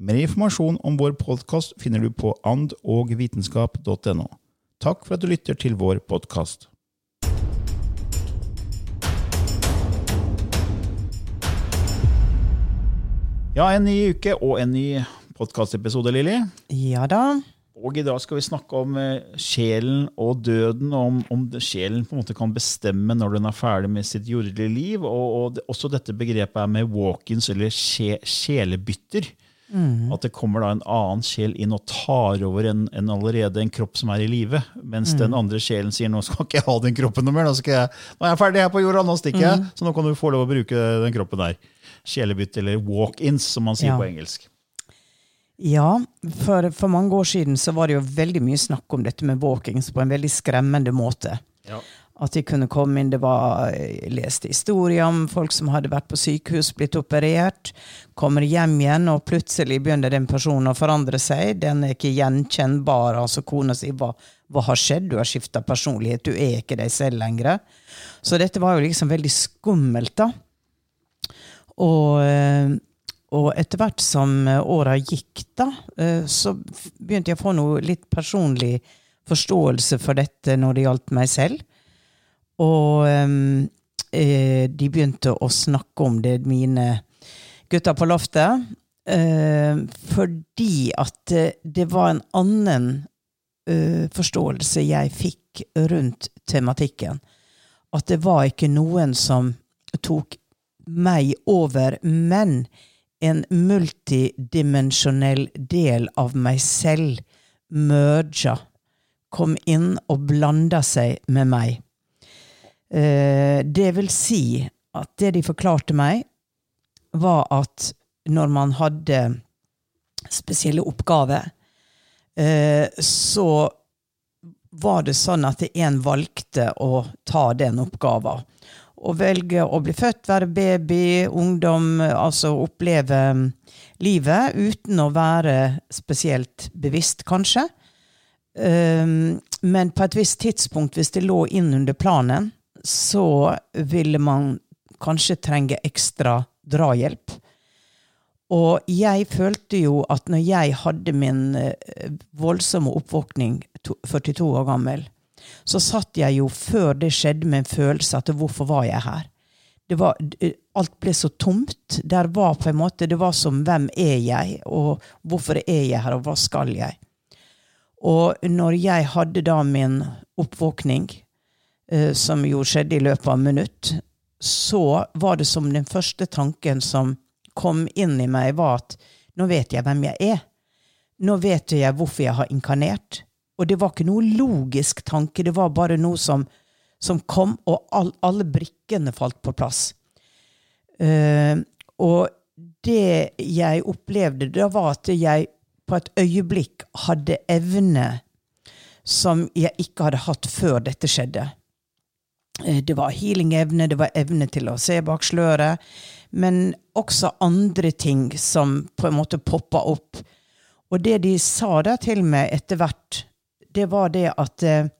Mer informasjon om vår podkast finner du på andogvitenskap.no. Takk for at du lytter til vår podkast. Ja, en ny uke og en ny podkastepisode, Lilly. Ja da. Og i dag skal vi snakke om eh, sjelen og døden, og om, om sjelen på en måte kan bestemme når den er ferdig med sitt jordelige liv. Og, og det, også dette begrepet er med walk-ins, eller sje, sjelebytter. Mm. At det kommer da en annen sjel inn og tar over en, en allerede en kropp som er i live. Mens mm. den andre sjelen sier nå skal ikke jeg ha den kroppen noe mer. Nå, jeg, nå er jeg ferdig her på jorda, nå stikker jeg. Mm. Så nå kan du få lov å bruke den kroppen der. Sjelebytte, eller walk-ins, som man sier ja. på engelsk. Ja, for, for, mange år siden så var det jo veldig mye snakk om dette med walkings på en veldig skremmende måte. Ja. At de kunne komme inn, det var Jeg leste historier om folk som hadde vært på sykehus, blitt operert, kommer hjem igjen, og plutselig begynner den personen å forandre seg. Den er ikke gjenkjennbar. altså Kona sier hva, hva har skjedd? Du har skifta personlighet, du er ikke deg selv lenger. Så dette var jo liksom veldig skummelt, da. Og eh, og etter hvert som eh, åra gikk, da, eh, så begynte jeg å få noe litt personlig forståelse for dette når det gjaldt meg selv. Og um, de begynte å snakke om det, mine gutter på loftet. Eh, fordi at det var en annen uh, forståelse jeg fikk rundt tematikken. At det var ikke noen som tok meg over, men en multidimensjonell del av meg selv merga, kom inn og blanda seg med meg. Eh, det vil si at det de forklarte meg, var at når man hadde spesielle oppgaver, eh, så var det sånn at en valgte å ta den oppgaven å velge å bli født, være baby, ungdom, altså oppleve livet uten å være spesielt bevisst, kanskje. Um, men på et visst tidspunkt, hvis det lå inn under planen, så ville man kanskje trenge ekstra drahjelp. Og jeg følte jo at når jeg hadde min uh, voldsomme oppvåkning, 42 år gammel, så satt jeg jo før det skjedde med en følelse at hvorfor var jeg her? Var, alt ble så tomt. Der var på en måte, Det var som hvem er jeg, og hvorfor er jeg her, og hva skal jeg? Og når jeg hadde da min oppvåkning, eh, som jo skjedde i løpet av minutt, så var det som den første tanken som kom inn i meg, var at nå vet jeg hvem jeg er. Nå vet jeg hvorfor jeg har inkarnert. Og det var ikke noe logisk tanke, det var bare noe som, som kom, og all, alle brikkene falt på plass. Uh, og det jeg opplevde, da var at jeg på et øyeblikk hadde evne som jeg ikke hadde hatt før dette skjedde. Uh, det var healing-evne, det var evne til å se bak sløret, men også andre ting som på en måte poppa opp. Og det de sa da til meg etter hvert, det var det at eh,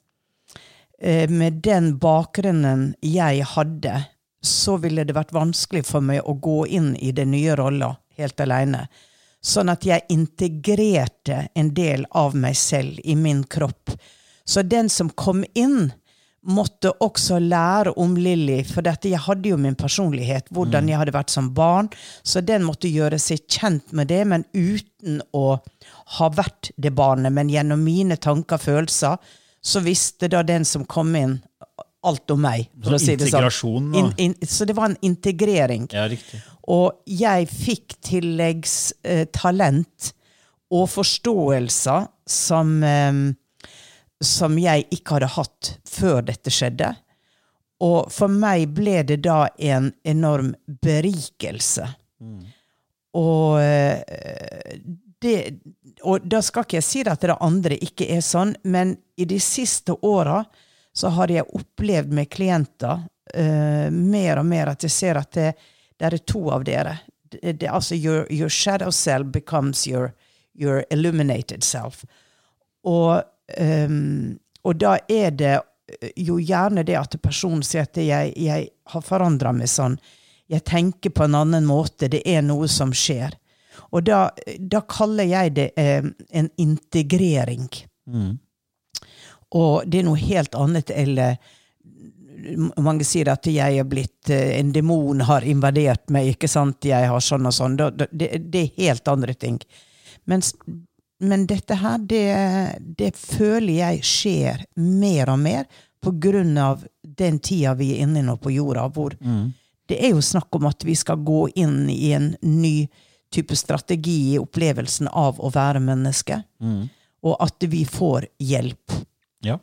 eh, med den bakgrunnen jeg hadde, så ville det vært vanskelig for meg å gå inn i den nye rolla helt alene. Sånn at jeg integrerte en del av meg selv i min kropp. Så den som kom inn, måtte også lære om Lilly, for dette, jeg hadde jo min personlighet, hvordan jeg hadde vært som barn, så den måtte gjøre seg kjent med det, men uten å ha vært det barnet. Men gjennom mine tanker og følelser, så visste da den som kom inn, alt om meg. for å si det sånn. In, in, så det var en integrering. Ja. Og jeg fikk tilleggstalent og forståelser som, eh, som jeg ikke hadde hatt før dette skjedde. Og for meg ble det da en enorm berikelse. Og eh, det Og da skal ikke jeg si at det andre ikke er sånn, men i de siste åra så har jeg opplevd med klienter uh, mer og mer at jeg ser at det, det er to av dere. Det, det, altså your, your shadow self becomes your, your illuminated self. Og, ehm, og da er det jo gjerne det at personen sier at jeg, jeg har forandra meg sånn. Jeg tenker på en annen måte. Det er noe som skjer. Og da, da kaller jeg det eh, en integrering. Og det er noe helt annet eller mange sier at jeg er blitt eh, En demon har invadert meg, ikke sant? Jeg har sånn og sånn. Da- Det, det er helt andre ting. Mens, men dette her, det, det føler jeg skjer mer og mer av den tida vi er inne i nå på jorda, hvor det er jo snakk om at vi skal gå inn i en ny type strategi i opplevelsen av å være menneske, og at vi får hjelp. Ja.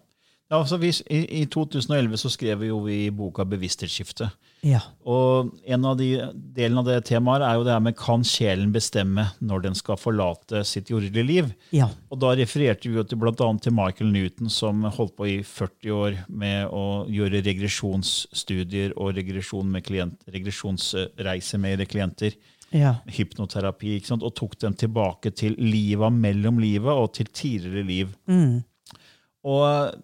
ja altså vi, i, I 2011 så skrev vi jo vi boka 'Bevissthetsskifte'. Ja. Og en av de delene av det temaet er jo det her med kan sjelen bestemme når den skal forlate sitt jordelige liv? Ja. Og da refererte vi jo til annet til Michael Newton, som holdt på i 40 år med å gjøre regresjonsstudier og regresjon med klient, regresjonsreiser med klienter. Ja. Hypnoterapi, ikke sant? og tok dem tilbake til livet mellom livet og til tidligere liv. Og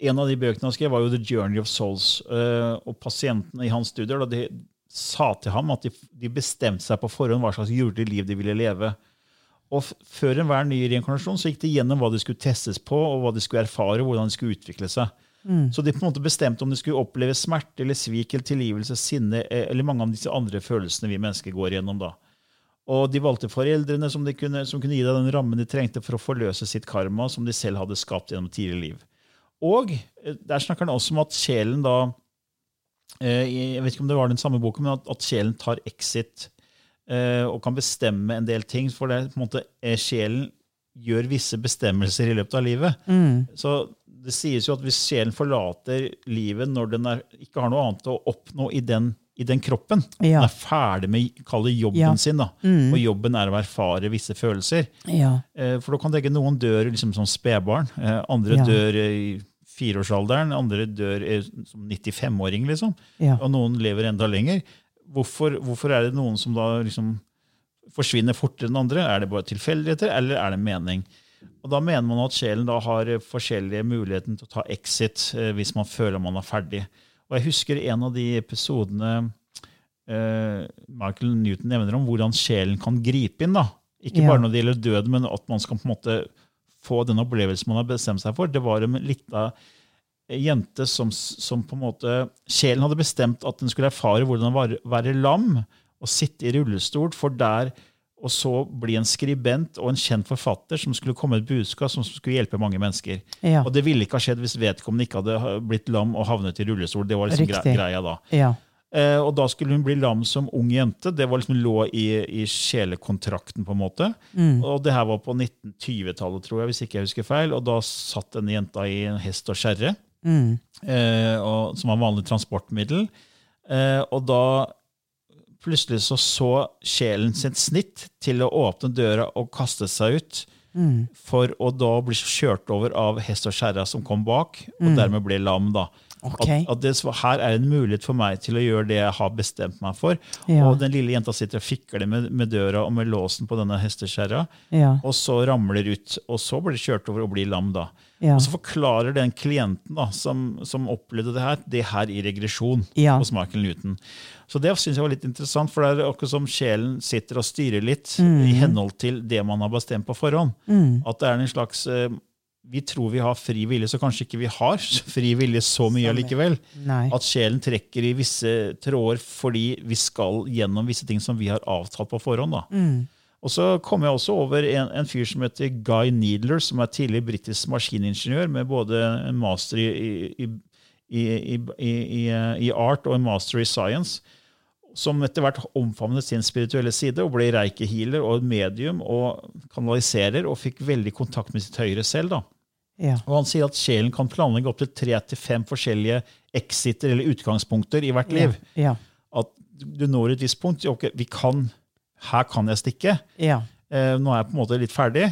en av de bøkene han skrev, var jo The Journey of Souls. eh, Og pasientene i hans studier de sa til ham at de, de bestemte seg på forhånd hva slags jordelig liv de ville leve. Og Før enhver ny reinkarnasjon så gikk de gjennom hva de skulle testes på, og hva de skulle erfare, og hvordan de skulle utvikle seg. Så de på en måte bestemte om de skulle oppleve smerte eller svik eller tilgivelse, sinne eh, eller mange av disse andre følelsene vi mennesker går gjennom. da. Og de valgte foreldrene som, de kunne, som kunne gi deg den rammen de trengte for å forløse sitt karma, som de selv hadde skapt gjennom tidligere liv. Og eh, der snakker han også om at sjelen da eh, Jeg vet ikke om det var den samme boken, men at, at sjelen tar exit eh, og kan bestemme en del ting. For det er på en måte sjelen gjør visse bestemmelser i løpet av livet. Så det sies jo at hvis sjelen forlater livet når den er, ikke har noe annet å oppnå i den, i den kroppen, Ja. den er ferdig med å kalle jobben Ja. sin, da, og jobben er å erfare visse følelser, Ja. For da kan tenke noen dør liksom som spedbarn, andre dør i fireårsalderen, andre dør som 95-åring, liksom. Ja. Og noen lever enda lenger. Hvorfor, hvorfor er det noen som da liksom forsvinner fortere enn andre? Er det bare tilfeldigheter, eller er det mening? Og Da mener man at sjelen da har forskjellige muligheter til å ta exit eh, hvis man føler man er ferdig. Og Jeg husker en av de episodene eh, Michael Newton nevner om hvordan sjelen kan gripe inn. da. Ikke Ja. bare når det gjelder døden, men at man skal på en måte få den opplevelsen man har bestemt seg for. Det var en lita jente som, som på en måte Sjelen hadde bestemt at den skulle erfare hvordan det var å være lam og sitte i rullestol, for der og så bli en skribent og en kjent forfatter som skulle komme med et budskap som skulle hjelpe mange mennesker. Ja. Og det ville ikke ha skjedd hvis vedkommende ikke hadde blitt lam og havnet i rullestol. Det var liksom Riktig. greia da. Ja. Eh, og da skulle hun bli lam som ung jente. Det var liksom lå i, i sjelekontrakten, på en måte. Og det her var på 1920-tallet, tror jeg, hvis ikke jeg husker feil. Og da satt denne jenta i en hest og skjerre, eh, og, som var vanlig transportmiddel. Eh, og da plutselig så så sjelen sitt snitt til å åpne døra og kaste seg ut. For å da bli kjørt over av hest og skjæra som kom bak, og dermed ble lam. da. Ok. At, at det, her er en mulighet for meg til å gjøre det jeg har bestemt meg for. Ja. Og den lille jenta sitter og fikler med, med døra og med låsen på denne hestekjerra, Ja. og så ramler ut, og så blir det kjørt over og blir lam. da. Ja. Og så forklarer den klienten da, som, som opplevde det her, det her i regresjon Ja. hos Michael Newton. Så det synes jeg var litt interessant, for det er akkurat som sjelen sitter og styrer litt Mm. i henhold til det man har bestemt på forhånd. At det er en slags eh, Vi tror vi har fri vilje, så kanskje ikke vi har fri vilje så mye allikevel. At sjelen trekker i visse tråder fordi vi skal gjennom visse ting som vi har avtalt på forhånd. da. Mm. Og så kom jeg også over en, en fyr som heter Guy Needler, som er tidligere britisk maskiningeniør med både en master i, i, i, i, i, i, i art og en master i science. Som etter hvert omfavnet sin spirituelle side og ble reikehealer og medium og kanaliserer og fikk veldig kontakt med sitt høyre selv. da. Ja. Og han sier at sjelen kan planlegge opptil tre til fem forskjellige exiter eller utgangspunkter i hvert liv. Ja. At du når et visst punkt. ok, vi kan, Her kan jeg stikke. Ja. Eh, nå er jeg på en måte litt ferdig.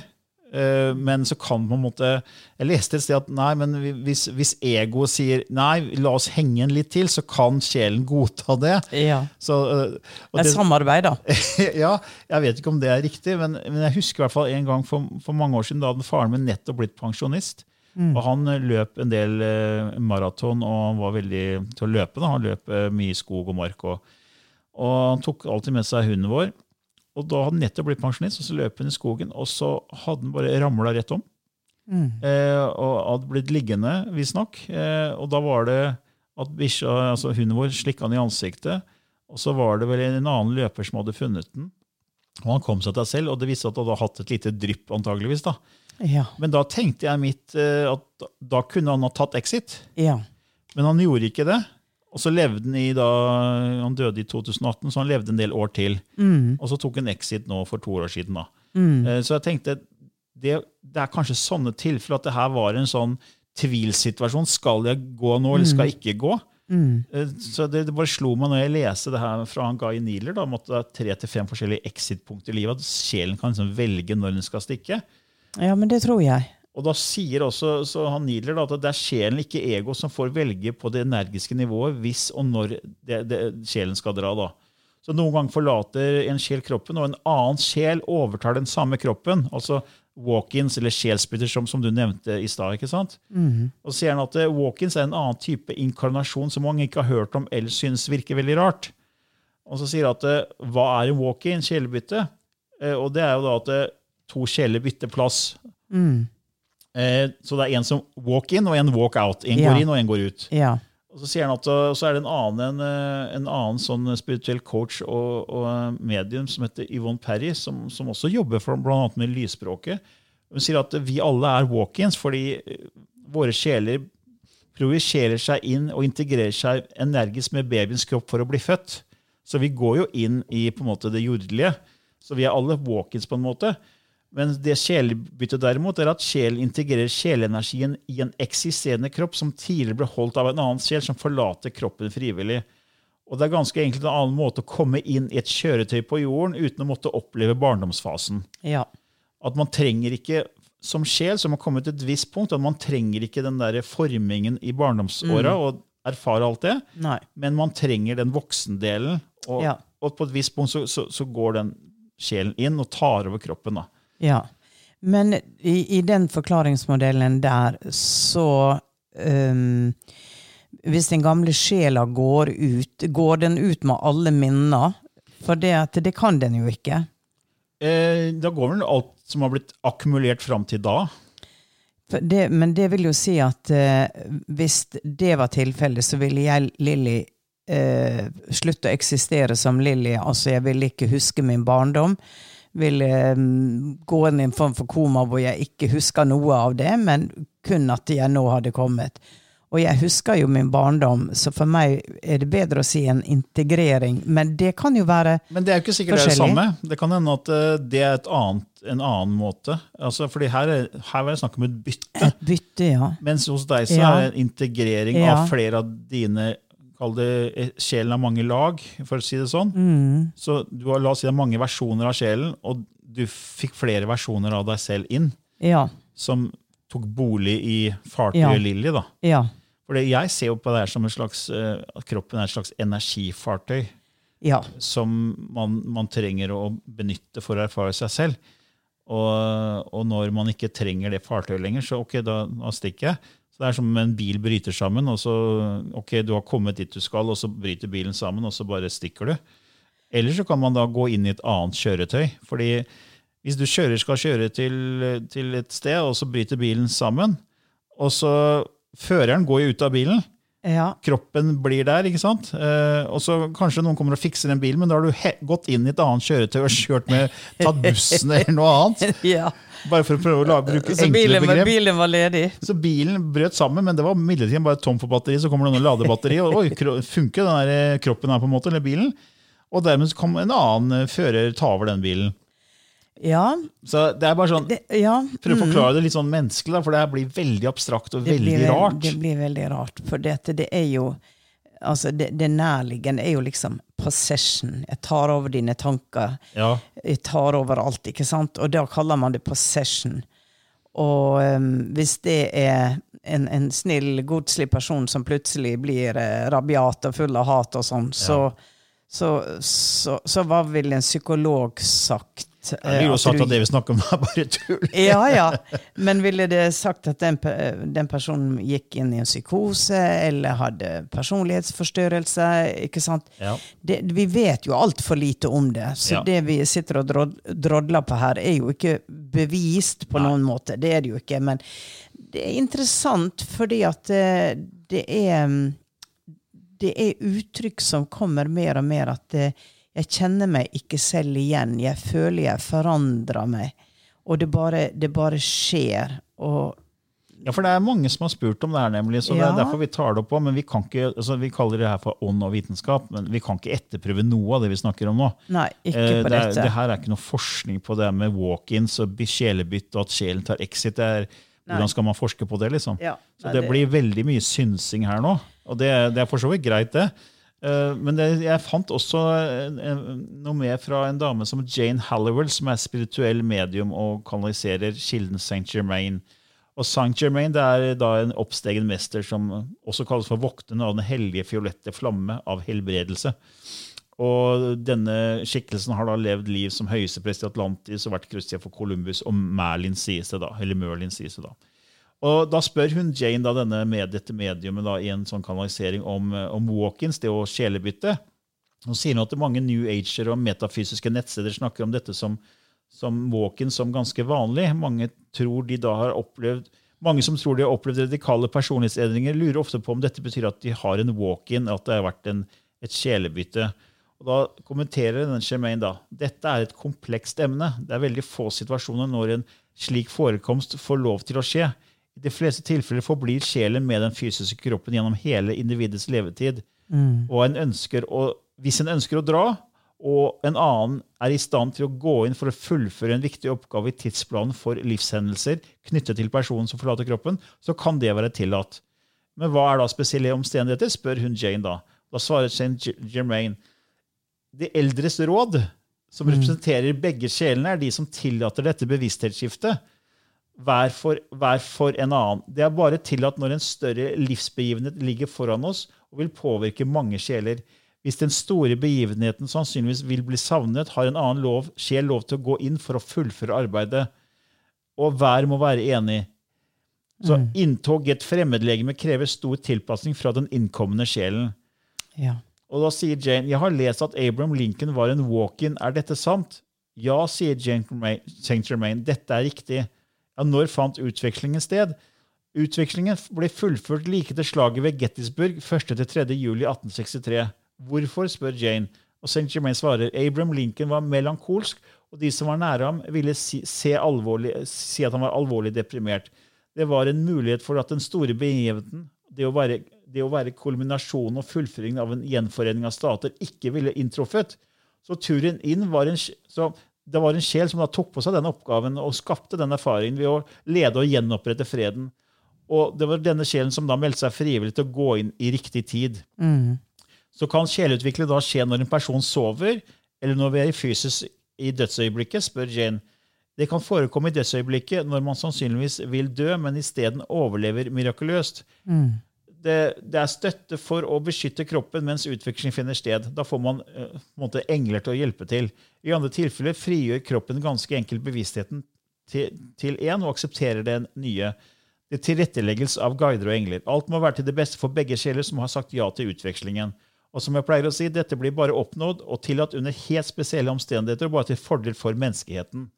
Eh, men så kan på en måte Jeg leste et sted at nei, men hvis, hvis egoet sier nei, la oss henge en litt til, så kan sjelen godta det. ja. Så, eh, det- samarbeid, da. ja, jeg vet ikke om det er riktig, men, men jeg husker i hvert fall en gang for, for mange år siden, da hadde faren min nettopp blitt pensjonist. Og han eh, løp en del maraton og han var veldig til å løpe. Da. Han løp mye i skog og mark. Og, og han tok alltid med seg hunden vår. Og da hadde han nettopp blitt pensjonist, og så løp han i skogen, og så hadde han bare ramla rett om. Eh, og hadde blitt liggende, visstnok. Eh, og da var det at bikkja, altså hunden vår slikka han i ansiktet. Og så var det vel en annen løper som hadde funnet den. Og han kom seg til seg selv, og det viste at han hadde hatt et lite drypp. antageligvis da. Ja. Men da tenkte jeg mitt eh, at da kunne han ha tatt exit. Ja. Men han gjorde ikke det. Og så levde han i da, han døde i 2018, så han levde en del år til. Og så tok han exit nå for to år siden. da. Mm. Så jeg tenkte det, det er kanskje sånne tilfeller at det her var en sånn tvilsituasjon. Skal jeg gå nå, eller skal jeg ikke gå? Mm. Så det, det bare slo meg når jeg leste det her fra han Guy Niler, da, at det tre til fem forskjellige exit-punkter i livet, at sjelen kan liksom velge når den skal stikke. ja, men det tror jeg. Og da sier også så han nidler da, at det er sjelen, ikke ego, som får velge på det energiske nivået hvis og når det, det, sjelen skal dra. da. Så Noen ganger forlater en sjel kroppen, og en annen sjel overtar den samme kroppen. Altså walk-ins eller sjelsbytter, som, som du nevnte i stad. ikke sant? Og så sier han at eh, walk-ins er en annen type inkarnasjon som mange ikke har hørt om eller synes virker veldig rart. Og så sier han at eh, hva er en walk-in, sjelebytte? Eh, og det er jo da at to sjeler bytter plass. Eh, så det er en som walk in og en walk out. En Ja. går inn og en går ut. Ja. Og så sier han at så er det en annen, en, uh, en annen sånn spirituell coach og, og uh, medium som heter Yvonne Perry, som, som også jobber for, annet med lysspråket. Hun sier at vi alle er walk-ins fordi våre sjeler projiserer seg inn og integrerer seg energisk med babyens kropp for å bli født. Så vi går jo inn i på en måte det jordelige. Så vi er alle walk-ins på en måte. Men det sjelebyttet derimot er at sjelen integrerer sjelenergien i en eksisterende kropp som tidligere ble holdt av en annen sjel som forlater kroppen frivillig. Og det er ganske enkelt en annen måte å komme inn i et kjøretøy på jorden uten å måtte oppleve barndomsfasen. Ja. At man trenger ikke som sjel, som har kommet til et visst punkt, at man trenger ikke den der formingen i barndomsåra og erfare alt det, Nei. men man trenger den voksendelen. Og, Ja. og på et visst punkt så, så, så går den sjelen inn og tar over kroppen. da. Ja. Men i, i den forklaringsmodellen der, så um, Hvis den gamle sjela går ut, går den ut med alle minner? For det, det kan den jo ikke. Eh, da går vel alt som har blitt akkumulert fram til da. Det, men det vil jo si at eh, hvis det var tilfellet, så ville jeg, Lilly, eh, slutte å eksistere som Lilly. Altså, jeg ville ikke huske min barndom. Ville eh, gå inn i en form for koma hvor jeg ikke husker noe av det, men kun at jeg nå hadde kommet. Og jeg husker jo min barndom, så for meg er det bedre å si en integrering. Men det kan jo være forskjellig. Men det er jo ikke sikkert det er det samme. Det kan hende at eh, det er et annet, en annen måte. Altså, fordi her, er, her var det snakk om et bytte. et bytte, ja. Mens hos deg så Ja. er det en integrering Ja. av flere av dine Kall det eh, sjelen av mange lag, for å si det sånn. Mm. Så du har la oss si, det er mange versjoner av sjelen, og du fikk flere versjoner av deg selv inn, Ja. som tok bolig i fartøyet Ja. Lilly. da. Ja. For jeg ser jo på det her som en slags, eh, at kroppen er et slags energifartøy Ja. som man, man trenger å benytte for å erfare seg selv. Og, og når man ikke trenger det fartøyet lenger, så ok, da, da stikker jeg. Så Det er som om en bil bryter sammen, og så ok, du har kommet dit du skal, og så bryter bilen sammen, og så bare stikker du. Eller så kan man da gå inn i et annet kjøretøy. fordi hvis du kjører, skal kjøre til, til et sted, og så bryter bilen sammen, og så Føreren går jo ut av bilen, Ja. kroppen blir der, ikke sant? Eh, og så kanskje noen kommer og fikser den bilen, men da har du gått inn i et annet kjøretøy og kjørt med, tatt bussen eller noe annet. ja. Bare for å prøve å la, bruke Så enkle bilen, begrep. bilen var ledig? Så bilen brøt sammen, men det var midlertidig bare tom for batteri. Så kommer det noen ladebatteri, og oi, funker den der eh, kroppen her på en måte, eller bilen? Og dermed kom en annen eh, fører ta over den bilen. Ja. Så det er bare sånn, Det, ja. Prøv å mm. forklare det litt sånn menneskelig, for det her blir veldig abstrakt og veldig blir, rart. Det blir veldig rart. For dette, det er jo altså det, det nærliggende er jo liksom possession. Jeg tar over dine tanker. Ja, Jeg tar over alt, ikke sant? Og da kaller man det possession. Og um, hvis det er en, en snill, godslig person som plutselig blir eh, rabiat og full av hat og sånn, så, så, så, så hva ville en psykolog sagt? Det blir jo sagt at det vi snakker om, er bare tull. ja, ja. Men ville det sagt at den, den personen gikk inn i en psykose eller hadde personlighetsforstyrrelse? ikke sant? Ja. Det, vi vet jo altfor lite om det. Så Ja. det vi sitter og drod, drodler på her, er jo ikke bevist på noen måte. Det er det jo ikke. Men det er interessant fordi at eh, det er mm, Det er uttrykk som kommer mer og mer at eh, jeg kjenner meg ikke selv igjen. Jeg føler jeg forandrer meg. Og det bare, det bare skjer. Og Ja, for det er mange som har spurt om det her, nemlig, så det Ja. er derfor vi tar det opp på. Men vi kan ikke, altså vi kaller det her for ånd og vitenskap, men vi kan ikke etterprøve noe av det vi snakker om nå. nei, ikke Eh, det, er, dette. det her er ikke noe forskning på det med walk-ins og by- sjelebytte og at sjelen tar exit. Det er, hvordan skal man forske på det, liksom? Ja, Så det det- blir veldig mye synsing her nå, og det, det er for så vidt greit, det. Eh, Men det, jeg fant også eh, noe mer fra en dame som Jane Halliwell, som er spirituell medium og kanaliserer kilden St. Germain. Og St. Germain det er da en oppstegen mester som også kalles for vokteren av den hellige fiolette flamme av helbredelse. Og denne skikkelsen har da levd liv som høyesteprest i Atlantis og vært krysset for Columbus og Merlin sies det da, eller Merlin sies det da. Og da spør hun Jane, da, denne med, dette mediumet, da, i en sånn kanalisering om, eh, om walk-ins, det å sjelebytte. Hun sier nå at mange New Ager og metafysiske nettsteder snakker om dette som, som walk-in som ganske vanlig. Mange, tror de da har opplevd, mange som tror de har opplevd radikale personlighetsendringer, lurer ofte på om dette betyr at de har en walk-in, at det har vært en, et sjelebytte. Og Da kommenterer den Germain da dette er et komplekst emne. Det er veldig få situasjoner når en slik forekomst får lov til å skje. I de fleste tilfeller forblir sjelen med den fysiske kroppen gjennom hele individets levetid. Og en ønsker å, hvis en ønsker å dra, og en annen er i stand til å gå inn for å fullføre en viktig oppgave i tidsplanen for livshendelser knyttet til personen som forlater kroppen, så kan det være tillatt. Men hva er da spesielle omstendigheter, spør hun Jane da. Da svarer St. Germain de eldres råd, som representerer begge sjelene, er de som tillater dette bevissthetsskiftet. Hver for, hver for en annen. Det er bare tillatt når en større livsbegivenhet ligger foran oss og vil påvirke mange sjeler. Hvis den store begivenheten sannsynligvis vil bli savnet, har en annen lov, sjel lov til å gå inn for å fullføre arbeidet. Og hver må være enig. Så inntog i et fremmedlegeme krever stor tilpasning fra den innkommende sjelen. Ja. Og da sier Jane, jeg har lest at Abraham Lincoln var en walk-in. Er dette sant? Ja, sier Jane St. Germain. Dette er riktig. Ja, når fant utvekslingen sted? Utvekslingen ble fullført like til slaget ved Gettysburg 1.-3. juli 1863. Hvorfor, spør Jane. Og St. Germain svarer, Abraham Lincoln var melankolsk, og de som var nære ham, ville si, alvorlig, si at han var alvorlig deprimert. Det var en mulighet for at den store begivenheten, det å være, det å være kulminasjonen og fullføringen av en gjenforening av stater, ikke ville inntruffet. Så turen inn var en, så det var en sjel som da tok på seg denne oppgaven og skapte den erfaringen ved å lede og gjenopprette freden. Og det var denne sjelen som da meldte seg frivillig til å gå inn i riktig tid. Så kan sjeleutvikling da skje når en person sover, eller når vi er i fysisk i dødsøyeblikket, spør Jane. Det kan forekomme i dødsøyeblikket når man sannsynligvis vil dø, men isteden overlever mirakuløst. Det, det er støtte for å beskytte kroppen mens utveksling finner sted. Da får man uh, måte engler til å hjelpe til. I andre tilfeller frigjør kroppen ganske enkelt bevisstheten til én og aksepterer den nye. Det tilrettelegges av guider og engler. Alt må være til det beste for begge sjeler som har sagt ja til utvekslingen. Og som jeg pleier å si, dette blir bare oppnådd og tillatt under helt spesielle omstendigheter og bare til fordel for menneskeheten.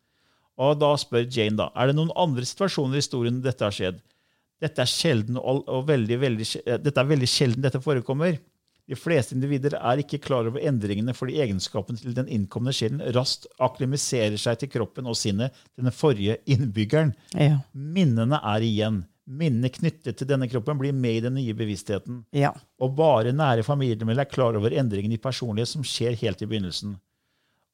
Og da spør Jane da, er det noen andre situasjoner i historien dette har skjedd. Dette er, sjelden og, og veldig, veldig, dette er veldig sjelden dette forekommer. De fleste individer er ikke klar over endringene fordi egenskapen til den innkomne sjelen raskt akklimiserer seg til kroppen og sinnet til den forrige innbyggeren. Ja. Minnene er igjen. Minnene knyttet til denne kroppen blir med i den nye bevisstheten. Ja. Og bare nære familiemedlemmer er klar over endringen i personlighet som skjer helt i begynnelsen.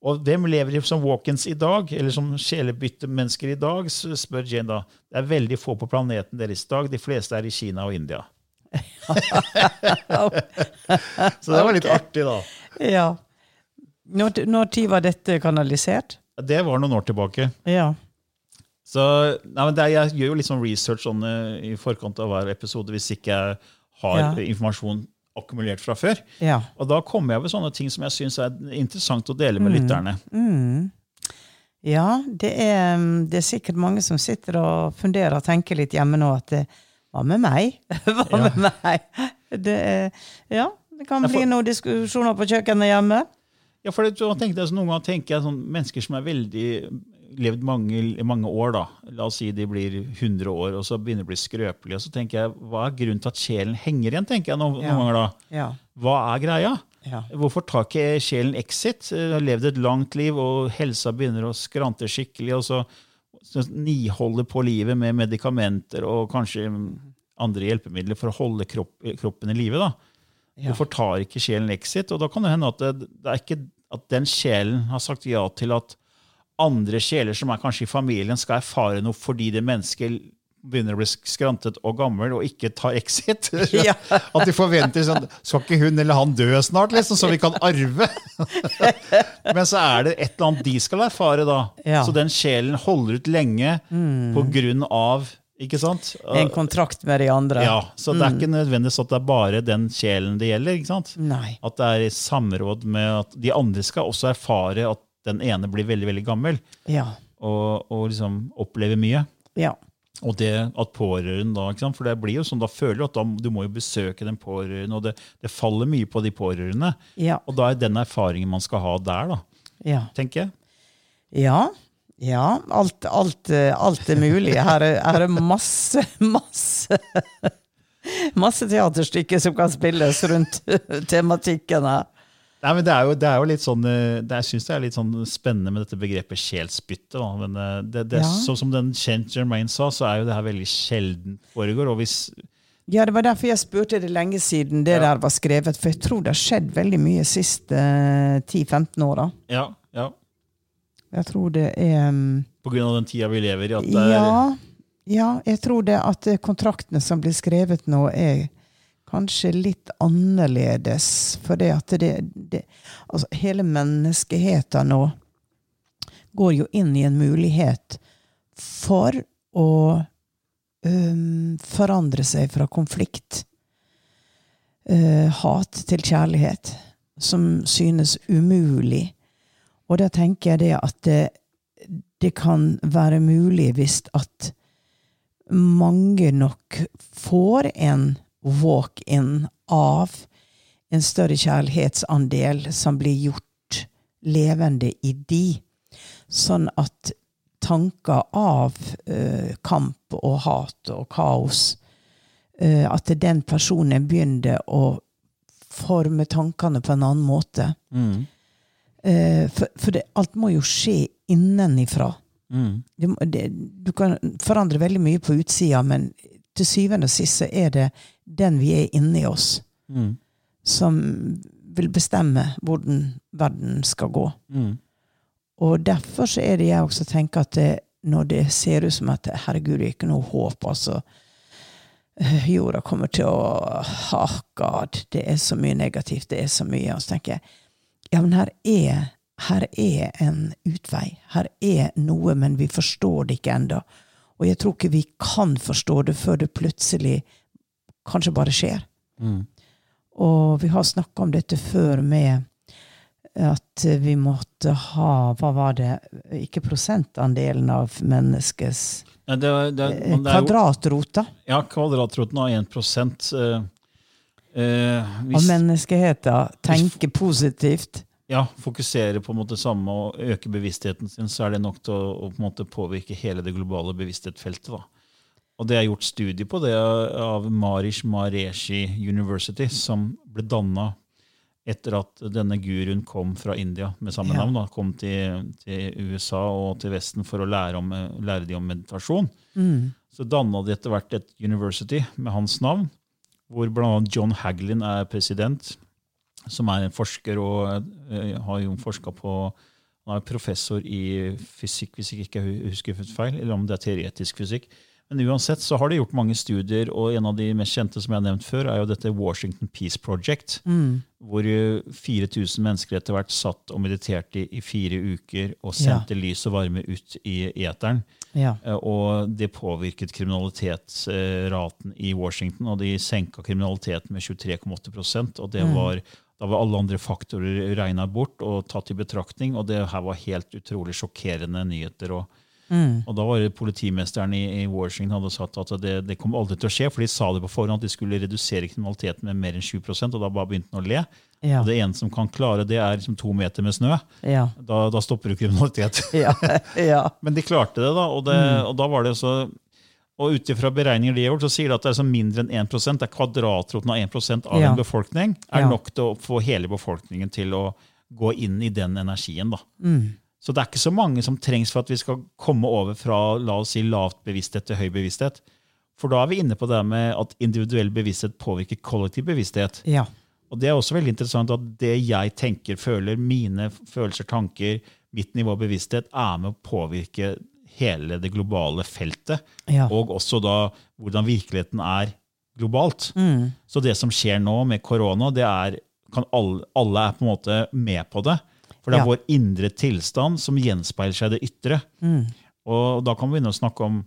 Og hvem lever som walk-ins i dag, eller som sjelebyttemennesker i dag, spør Jane da. Det er veldig få på planeten deres i dag. De fleste er i Kina og India. Så det var litt artig, da. ja. Når, når tid var dette kanalisert? Det var noen år tilbake. Ja. Så nei, er- Jeg gjør jo litt sånn research sånn, eh, i forkant av hver episode hvis ikke jeg har Ja. informasjon akkumulert fra før. Ja. Og da kommer jeg over sånne ting som jeg syns er interessant å dele med lytterne. Mm. Ja, det er, det er sikkert mange som sitter og funderer og tenker litt hjemme nå at Hva med meg? Hva Ja. med meg? Det er, ja, det kan bli noen diskusjoner på kjøkkenet hjemme. Ja, for det, jeg tenkte altså, Noen ganger tenker jeg sånn mennesker som er veldig levd mange, mange år, da. La oss si de blir 100 år, og så begynner de å bli skrøpelige. Og så tenker jeg, hva er grunnen til at sjelen henger igjen? tenker jeg noen, Ja. noen ganger da. Ja. Hva er greia? Ja. Hvorfor tar ikke sjelen exit? Eh, Har levd et langt liv, og helsa begynner å skrante skikkelig. og så, så niholder på livet med medikamenter og kanskje andre hjelpemidler for å holde kropp, kroppen i live. Hvorfor tar ikke sjelen exit? Og da kan det hende at det, det er ikke at den sjelen har sagt ja til at andre sjeler som er kanskje i familien, skal erfare noe fordi det mennesket begynner å bli skrantet og gammel og ikke tar exit. Ja. At de forventer sånn Skal ikke hun eller han dø snart, liksom, så vi kan arve? Men så er det et eller annet de skal erfare, da. Ja. Så den sjelen holder ut lenge på grunn av Ikke sant? En kontrakt med de andre. Ja, Så det er ikke nødvendigvis at det er bare den sjelen det gjelder. ikke sant? Nei. At det er i samråd med at de andre skal også erfare at den ene blir veldig veldig gammel Ja. og, og liksom opplever mye. Ja. Og det at pårørende da? For det blir jo sånn, da føler du at da, du må jo besøke den pårørende, og det, det faller mye på de pårørende. Ja. Og da er den erfaringen man skal ha der, da, Ja. tenker jeg. Ja. Ja, alt, alt, alt er mulig. Her er, her er masse, masse Masse teaterstykker som kan spilles rundt tematikken her. Nei, men det er jo, det er jo litt sånn, eh, det, jeg syns det er litt sånn spennende med dette begrepet sjelsbytte. Da. Men eh, det, det, Ja. så, som den kjent Germain sa, så er jo det her veldig sjelden foregår. Og hvis Ja, det var derfor jeg spurte det lenge siden det Ja. der var skrevet, for jeg tror det har skjedd veldig mye de siste eh, 10-15 åra. Ja, ja. Jeg tror det er um, På grunn av den tida vi lever i. Ja, ja, jeg tror det at eh, kontraktene som blir skrevet nå, er kanskje litt annerledes. For det at det, det Altså, hele menneskeheten nå går jo inn i en mulighet for å um, forandre seg fra konflikt, uh, hat til kjærlighet, som synes umulig. Og da tenker jeg det at det, det kan være mulig hvis at mange nok får en walk-in av en større kjærlighetsandel som blir gjort levende i de, sånn at tanker av eh, kamp og hat og kaos eh, At den personen begynner å forme tankene på en annen måte. Mm, Eh, for for det, alt må jo skje innenifra. mm, Du, det, du kan forandre veldig mye på utsida, men til syvende og sist så er det den vi er inni oss, mm, som vil bestemme hvordan verden skal gå. mm. Og derfor så er det jeg også tenker at det, når det ser ut som at herregud, det er ikke noe håp, altså eh, Jorda kommer til å Oh God, det er så mye negativt, det er så mye. Og så tenker jeg ja, men her er, her er en utvei. Her er noe, men vi forstår det ikke ennå. Og jeg tror ikke vi kan forstå det før det plutselig kanskje bare skjer. Mm. Og vi har snakka om dette før med at vi måtte ha Hva var det? Ikke prosentandelen av menneskets Ja, det, det, eh, men det jo, Kvadratrota ja, kvadratroten av 1 eh, eh, av menneskeheten tenker positivt. Ja, fokuserer på en måte samme og øker bevisstheten sin, så er det nok til å, å på en måte påvirke hele det globale bevissthetsfeltet. da. Og det er gjort studie på det av Marish Mareshi University, som ble danna etter at denne guruen kom fra India med samme navn. da, Kom til, til USA og til Vesten for å lære, om, lære de om meditasjon. Mm. Så danna de etter hvert et university med hans navn, hvor bl.a. John Haglin er president, som er en forsker og eh, har jo forska på Han er professor i fysikk, hvis jeg ikke husker feil, eller om det er teoretisk fysikk. Men uansett så har de gjort mange studier, og en av de mest kjente som jeg har nevnt før, er jo dette Washington Peace Project, Mm. hvor eh, 4000 mennesker etter hvert satt og mediterte i, i fire uker og sendte lys og varme ut i eteren. Ja. Eh, Og det påvirket kriminalitetsraten i Washington, og de senka kriminaliteten med 23,8% og det var, Da var alle andre faktorer regna bort og tatt i betraktning, og det her var helt utrolig sjokkerende nyheter. og Mm. og da var det politimesteren i, i Washington hadde sagt at det, det kom aldri til å skje, for de sa det på forhånd at de skulle redusere kriminaliteten med mer enn 7% og da bare begynte han å le. Ja. Og det ene som kan klare det, er liksom to meter med snø. Ja. Da, da stopper du kriminalitet. Ja. ja. Men de klarte det, da. Og, det, og da var det så og ut ifra beregninger de har gjort, så sier de at det er så mindre enn 1 det er Kvadratroten av 1 av Ja. en befolkning er Ja. nok til å få hele befolkningen til å gå inn i den energien. da. Mm. Så det er ikke så mange som trengs for at vi skal komme over fra la oss si, lavt bevissthet til høy bevissthet. For da er vi inne på det med at individuell bevissthet påvirker kollektiv bevissthet. ja. Og det er også veldig interessant at det jeg tenker, føler, mine følelser, tanker, mitt nivå av bevissthet, er med å påvirke hele det globale feltet. Ja. Og også da hvordan virkeligheten er globalt. Mm. Så det som skjer nå med korona, det er kan alle, alle er på en måte med på det. For det er Ja. vår indre tilstand som gjenspeiler seg i det ytre. Mm. Og da kan vi begynne å snakke om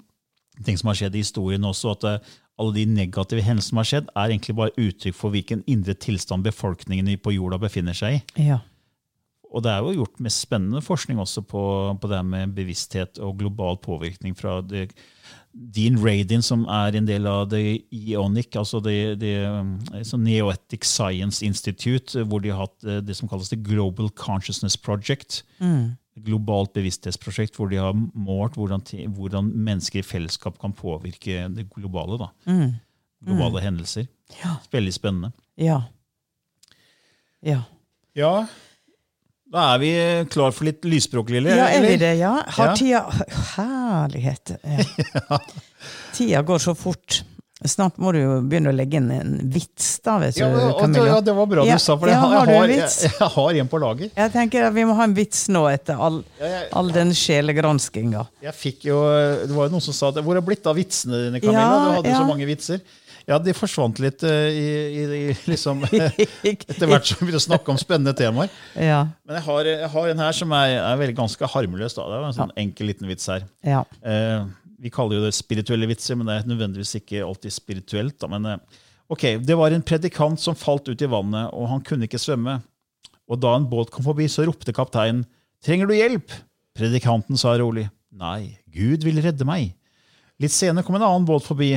ting som har skjedd i historien også, at det, alle de negative hendelsene som har skjedd, er egentlig bare uttrykk for hvilken indre tilstand befolkningen på jorda befinner seg i. Ja. Og det er jo gjort med spennende forskning også på, på det med bevissthet og global påvirkning fra det, Dean Radin, som er en del av det IONIC, altså det, det um, sånn Neoetic Science Institute, hvor de har hatt eh, det som kalles The Global Consciousness Project. Mm. Globalt bevissthetsprosjekt hvor de har målt hvordan, hvordan mennesker i fellesskap kan påvirke det globale. da. Mm. Globale hendelser. Ja. Veldig spennende. Ja. Ja. Ja, da er vi klar for litt lysspråk, Lille. Ja, er vi det? Ja. Har tida Herlighet. Ja. Tida går så fort. Snart må du jo begynne å legge inn en vits, da, vet du, Ja, Camilla. ja, det var bra du sa, for jeg, har- jeg, har, jeg, jeg har en på lager. Jeg tenker at Vi må ha en vits nå etter all, all den sjelegranskinga. Jeg fikk jo, Det var jo noen som sa at, hvor har det blitt av vitsene dine, Camilla? Du hadde ja. så mange vitser. Ja, de forsvant litt uh, i, i, liksom Etter hvert som vi begynte å snakke om spennende temaer. Ja. Men jeg har, jeg har en her som er, er veldig ganske harmløs. Da. Det er en sånn enkel liten vits her. ja. Uh, vi kaller jo det spirituelle vitser, men det er nødvendigvis ikke alltid spirituelt. Da. Men uh, ok, Det var en predikant som falt ut i vannet, og han kunne ikke svømme. Og Da en båt kom forbi, så ropte kapteinen 'Trenger du hjelp?' Predikanten sa rolig 'Nei, Gud vil redde meg'. Litt senere kom en annen båt forbi,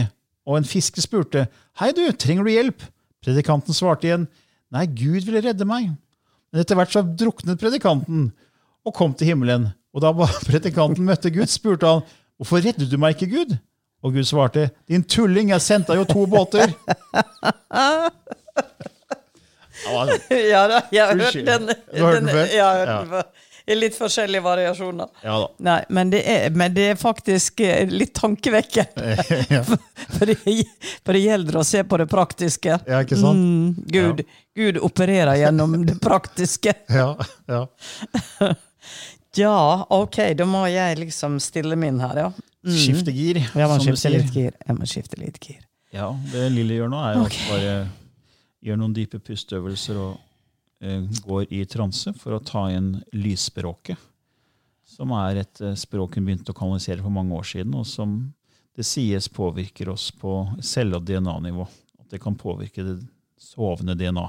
og en fisker spurte 'Hei, du, trenger du hjelp?' Predikanten svarte igjen 'Nei, Gud vil redde meg'. Men etter hvert så druknet predikanten og kom til himmelen. Og da predikanten møtte Gud, spurte han 'Hvorfor reddet du meg ikke, Gud?' Og Gud svarte 'Din tulling, jeg sendte deg jo to båter'. Ja, ja da, jeg har hørt den. Du har hørt den før? Ja, jeg har hørt den før. I litt forskjellige variasjoner. ja da. Nei, men det er, men det er faktisk eh, litt tankevekkende. Ja. For det, for det gjelder å se på det praktiske. Ja, ikke sant? Mm, Gud, Gud opererer gjennom det praktiske. Ja, ja. Ja, ok, da må jeg liksom stille min her, ja. Skifte gir, Jeg må som du skifte sier. litt gir. Jeg må skifte litt gir. Ja, Det Lille gjør nå, er Ok. at bare gjør noen dype pusteøvelser og går i transe for å ta inn lysspråket. Som er et eh, språk hun begynte å kanalisere for mange år siden, og som det sies påvirker oss på celle- og DNA-nivå. At det kan påvirke det sovende DNA.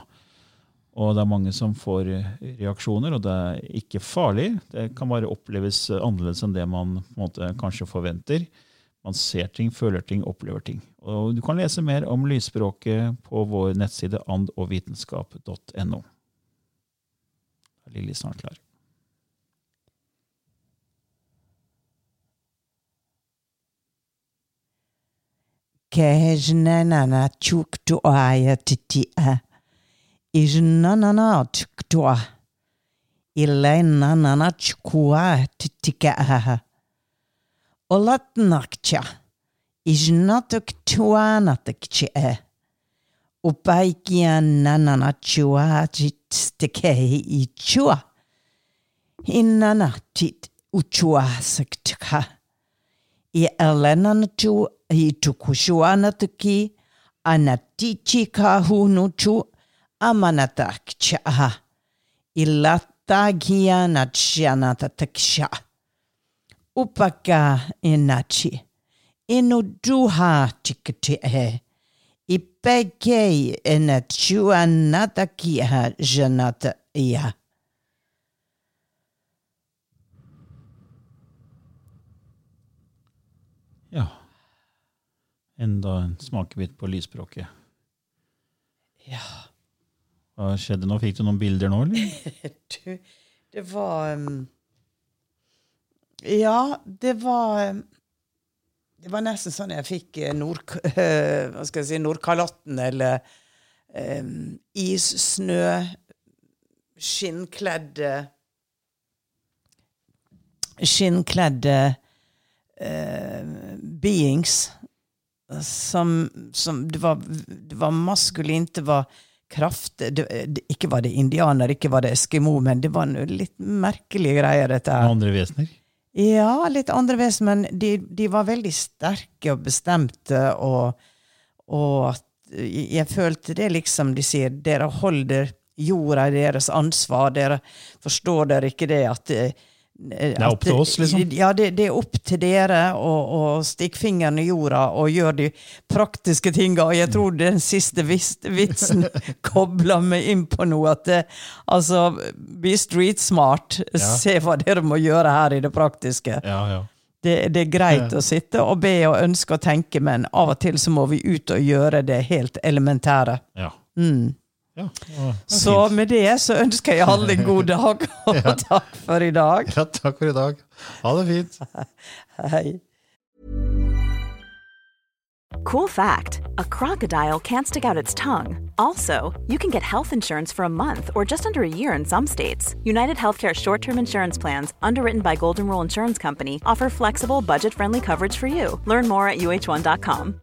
Og det er mange som får reaksjoner, og det er ikke farlig. Det kan bare oppleves annerledes enn det man måte, kanskje forventer. Man ser ting, føler ting, opplever ting. Og du kan lese mer om lysspråket på vår nettside andogvitenskap.no. Er Lilly snart klar? Kejnanana chuktua ya titia. Ijnanana chuktua. Ilainanana chukua titika. Nanana chua chitstike ichua. Inana uchua saktka. Upaka inachi. Inuduha chikate. Ipeke kia janata iya. Ja. Enda en smakebit på lysspråket. Ja. Hva skjedde nå? Fikk du noen bilder nå, eller? Du, det var um, Ja, det var um, Det var nesten sånn jeg fikk eh, nord, eh, hva skal jeg si, Nordkalotten eller um, is, snø, skinnkledde Skinnkledde uh, beings som, som det, var, det var maskulint, det var kraft det, det, Ikke var det indianer, ikke var det eskimo, men det var noe litt merkelige greier, dette her. Andre vesener? Ja, litt andre vesen, men de, de var veldig sterke og bestemte, og, og jeg følte det liksom de sier, dere holder jorda i deres ansvar, dere forstår dere ikke det at det er opp til oss, liksom? Ja, det, det, er opp til dere å, stikke fingeren i jorda og gjøre de praktiske tinga. Og jeg tror den siste vitsen kobla meg inn på noe. At det, altså, be street smart. Ja. Se hva dere må gjøre her i det praktiske. Ja, ja. Det, det, er greit å sitte og be og ønske og tenke, men av og til så må vi ut og gjøre det helt elementære. Ja. Mm. Ja, er så fint. med det så ønsker jeg alle en god dag, og ja. takk for i dag. Ja, takk for i dag. Ha det fint. Hei. Cool fact a crocodile can't stick out its tongue. Also, you can get health insurance for a month or just under a year in some states. United Healthcare short term insurance plans, underwritten by Golden Rule Insurance Company, offer flexible, budget friendly coverage for you. Learn more at uh1.com.